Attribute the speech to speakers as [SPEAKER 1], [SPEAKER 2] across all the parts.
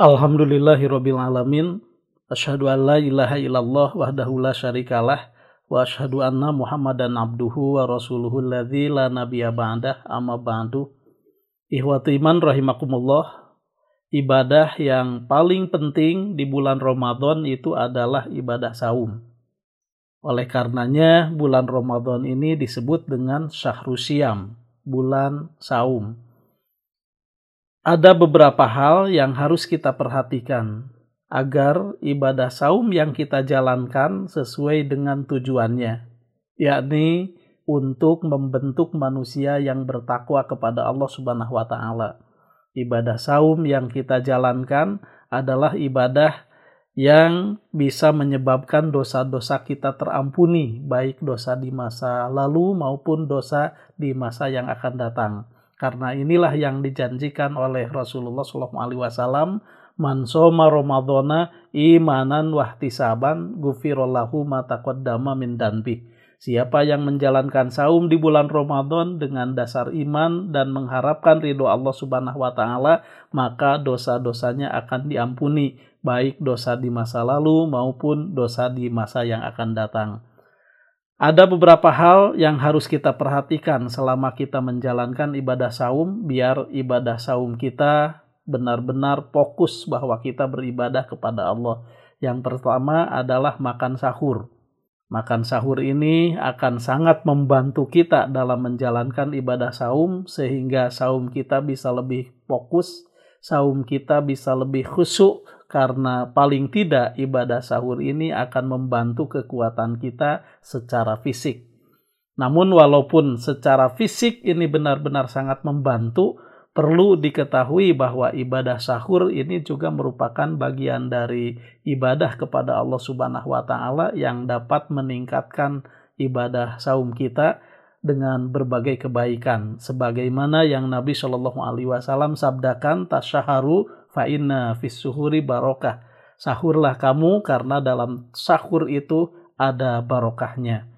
[SPEAKER 1] Alhamdulillahirabbil alamin. Asyhadu an la ilaha illallah wahdahu la syarikalah wa asyhadu anna Muhammadan abduhu wa rasuluhu alladzi la nabiyya ba'dah amma ba'du. Ihwatu iman rahimakumullah. Ibadah yang paling penting di bulan Ramadan itu adalah ibadah saum. Oleh karenanya bulan Ramadan ini disebut dengan Syahrusiam, bulan saum ada beberapa hal yang harus kita perhatikan agar ibadah saum yang kita jalankan sesuai dengan tujuannya, yakni untuk membentuk manusia yang bertakwa kepada Allah Subhanahu wa taala. Ibadah saum yang kita jalankan adalah ibadah yang bisa menyebabkan dosa-dosa kita terampuni, baik dosa di masa lalu maupun dosa di masa yang akan datang. Karena inilah yang dijanjikan oleh Rasulullah SAW. Man soma Ramadana imanan wahtisaban gufirallahu mataqaddama min danbi. Siapa yang menjalankan saum di bulan Ramadan dengan dasar iman dan mengharapkan ridho Allah Subhanahu wa taala, maka dosa-dosanya akan diampuni, baik dosa di masa lalu maupun dosa di masa yang akan datang. Ada beberapa hal yang harus kita perhatikan selama kita menjalankan ibadah saum, biar ibadah saum kita benar-benar fokus bahwa kita beribadah kepada Allah. Yang pertama adalah makan sahur. Makan sahur ini akan sangat membantu kita dalam menjalankan ibadah saum, sehingga saum kita bisa lebih fokus, saum kita bisa lebih khusyuk, karena paling tidak ibadah sahur ini akan membantu kekuatan kita secara fisik. Namun walaupun secara fisik ini benar-benar sangat membantu, perlu diketahui bahwa ibadah sahur ini juga merupakan bagian dari ibadah kepada Allah Subhanahu wa taala yang dapat meningkatkan ibadah saum kita dengan berbagai kebaikan sebagaimana yang Nabi Shallallahu alaihi wasallam sabdakan tasyaharu fa inna fis suhuri barokah. Sahurlah kamu karena dalam sahur itu ada barokahnya.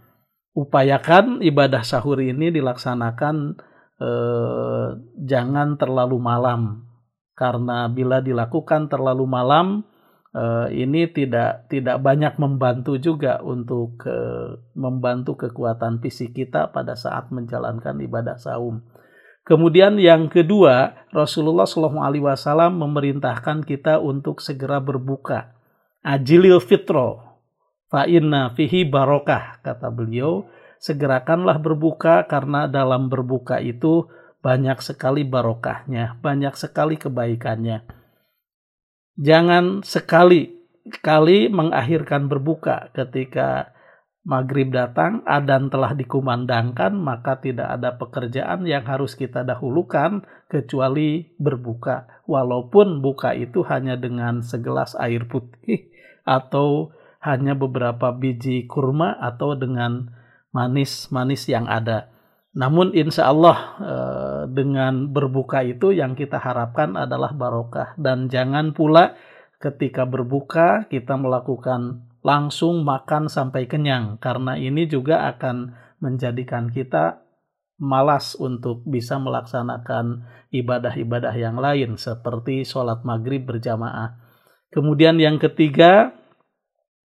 [SPEAKER 1] Upayakan ibadah sahur ini dilaksanakan eh, jangan terlalu malam karena bila dilakukan terlalu malam eh, ini tidak tidak banyak membantu juga untuk eh, membantu kekuatan fisik kita pada saat menjalankan ibadah saum. Kemudian yang kedua, Rasulullah Wasallam memerintahkan kita untuk segera berbuka. Ajilil fitro, fa inna fihi barokah, kata beliau. Segerakanlah berbuka karena dalam berbuka itu banyak sekali barokahnya, banyak sekali kebaikannya. Jangan sekali kali mengakhirkan berbuka ketika maghrib datang, adan telah dikumandangkan, maka tidak ada pekerjaan yang harus kita dahulukan kecuali berbuka. Walaupun buka itu hanya dengan segelas air putih atau hanya beberapa biji kurma atau dengan manis-manis yang ada. Namun insya Allah eh, dengan berbuka itu yang kita harapkan adalah barokah. Dan jangan pula ketika berbuka kita melakukan langsung makan sampai kenyang karena ini juga akan menjadikan kita malas untuk bisa melaksanakan ibadah-ibadah yang lain seperti sholat maghrib berjamaah. Kemudian yang ketiga,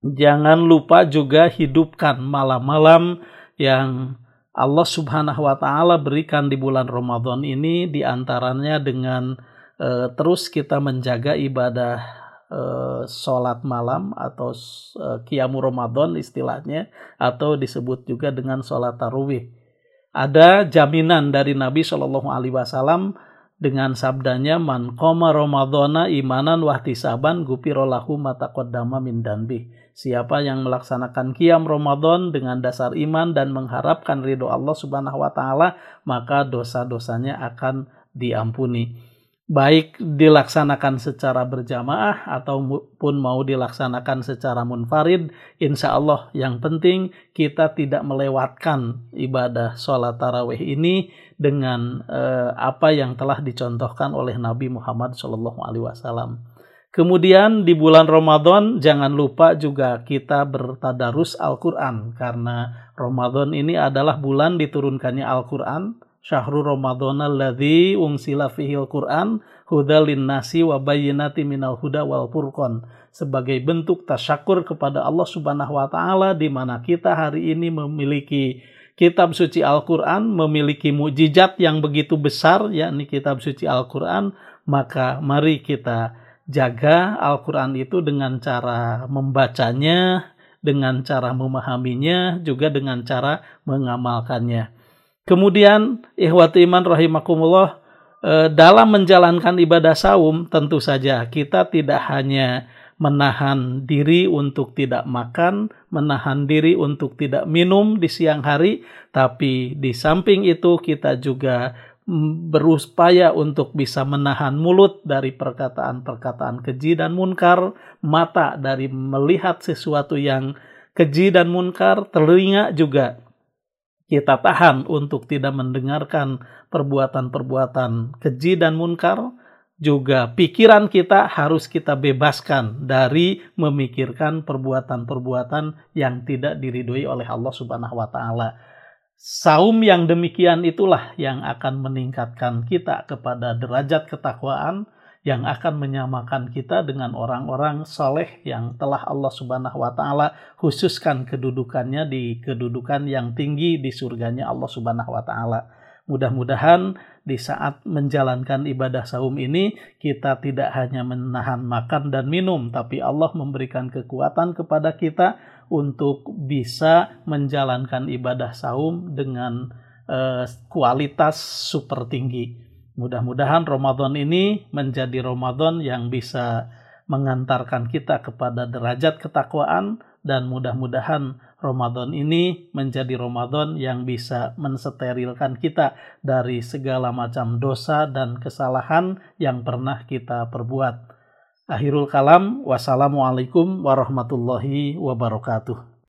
[SPEAKER 1] jangan lupa juga hidupkan malam-malam yang Allah Subhanahu wa taala berikan di bulan Ramadan ini di antaranya dengan uh, terus kita menjaga ibadah uh, sholat malam atau uh, Qiyamu Ramadan istilahnya atau disebut juga dengan sholat tarawih. Ada jaminan dari Nabi Shallallahu Alaihi Wasallam dengan sabdanya man koma Ramadana imanan wahtisaban gupirolahu mataqaddama min danbi. Siapa yang melaksanakan qiyam Ramadan dengan dasar iman dan mengharapkan ridho Allah Subhanahu wa taala, maka dosa-dosanya akan diampuni baik dilaksanakan secara berjamaah ataupun mau dilaksanakan secara munfarid, insya Allah yang penting kita tidak melewatkan ibadah sholat tarawih ini dengan eh, apa yang telah dicontohkan oleh Nabi Muhammad SAW. Kemudian di bulan Ramadan jangan lupa juga kita bertadarus Al-Quran karena Ramadan ini adalah bulan diturunkannya Al-Quran syahrul Ramadan alladzi unsila fihil Qur'an hudalin nasi wa bayyinati minal huda wal furqan. Sebagai bentuk tasyakur kepada Allah Subhanahu wa taala di mana kita hari ini memiliki kitab suci Al-Qur'an memiliki mukjizat yang begitu besar yakni kitab suci Al-Qur'an maka mari kita jaga Al-Qur'an itu dengan cara membacanya dengan cara memahaminya juga dengan cara mengamalkannya Kemudian ikhwati iman rahimakumullah eh, dalam menjalankan ibadah saum tentu saja kita tidak hanya menahan diri untuk tidak makan, menahan diri untuk tidak minum di siang hari, tapi di samping itu kita juga mm, berupaya untuk bisa menahan mulut dari perkataan-perkataan keji dan munkar, mata dari melihat sesuatu yang keji dan munkar, telinga juga kita tahan untuk tidak mendengarkan perbuatan-perbuatan keji dan munkar, juga pikiran kita harus kita bebaskan dari memikirkan perbuatan-perbuatan yang tidak diridhoi oleh Allah Subhanahu wa taala. Saum yang demikian itulah yang akan meningkatkan kita kepada derajat ketakwaan yang akan menyamakan kita dengan orang-orang soleh yang telah Allah Subhanahu wa Ta'ala khususkan kedudukannya di kedudukan yang tinggi di surganya Allah Subhanahu wa Ta'ala. Mudah-mudahan di saat menjalankan ibadah saum ini kita tidak hanya menahan makan dan minum, tapi Allah memberikan kekuatan kepada kita untuk bisa menjalankan ibadah saum dengan uh, kualitas super tinggi. Mudah-mudahan Ramadan ini menjadi Ramadan yang bisa mengantarkan kita kepada derajat ketakwaan dan mudah-mudahan Ramadan ini menjadi Ramadan yang bisa mensterilkan kita dari segala macam dosa dan kesalahan yang pernah kita perbuat. Akhirul kalam, wassalamualaikum warahmatullahi wabarakatuh.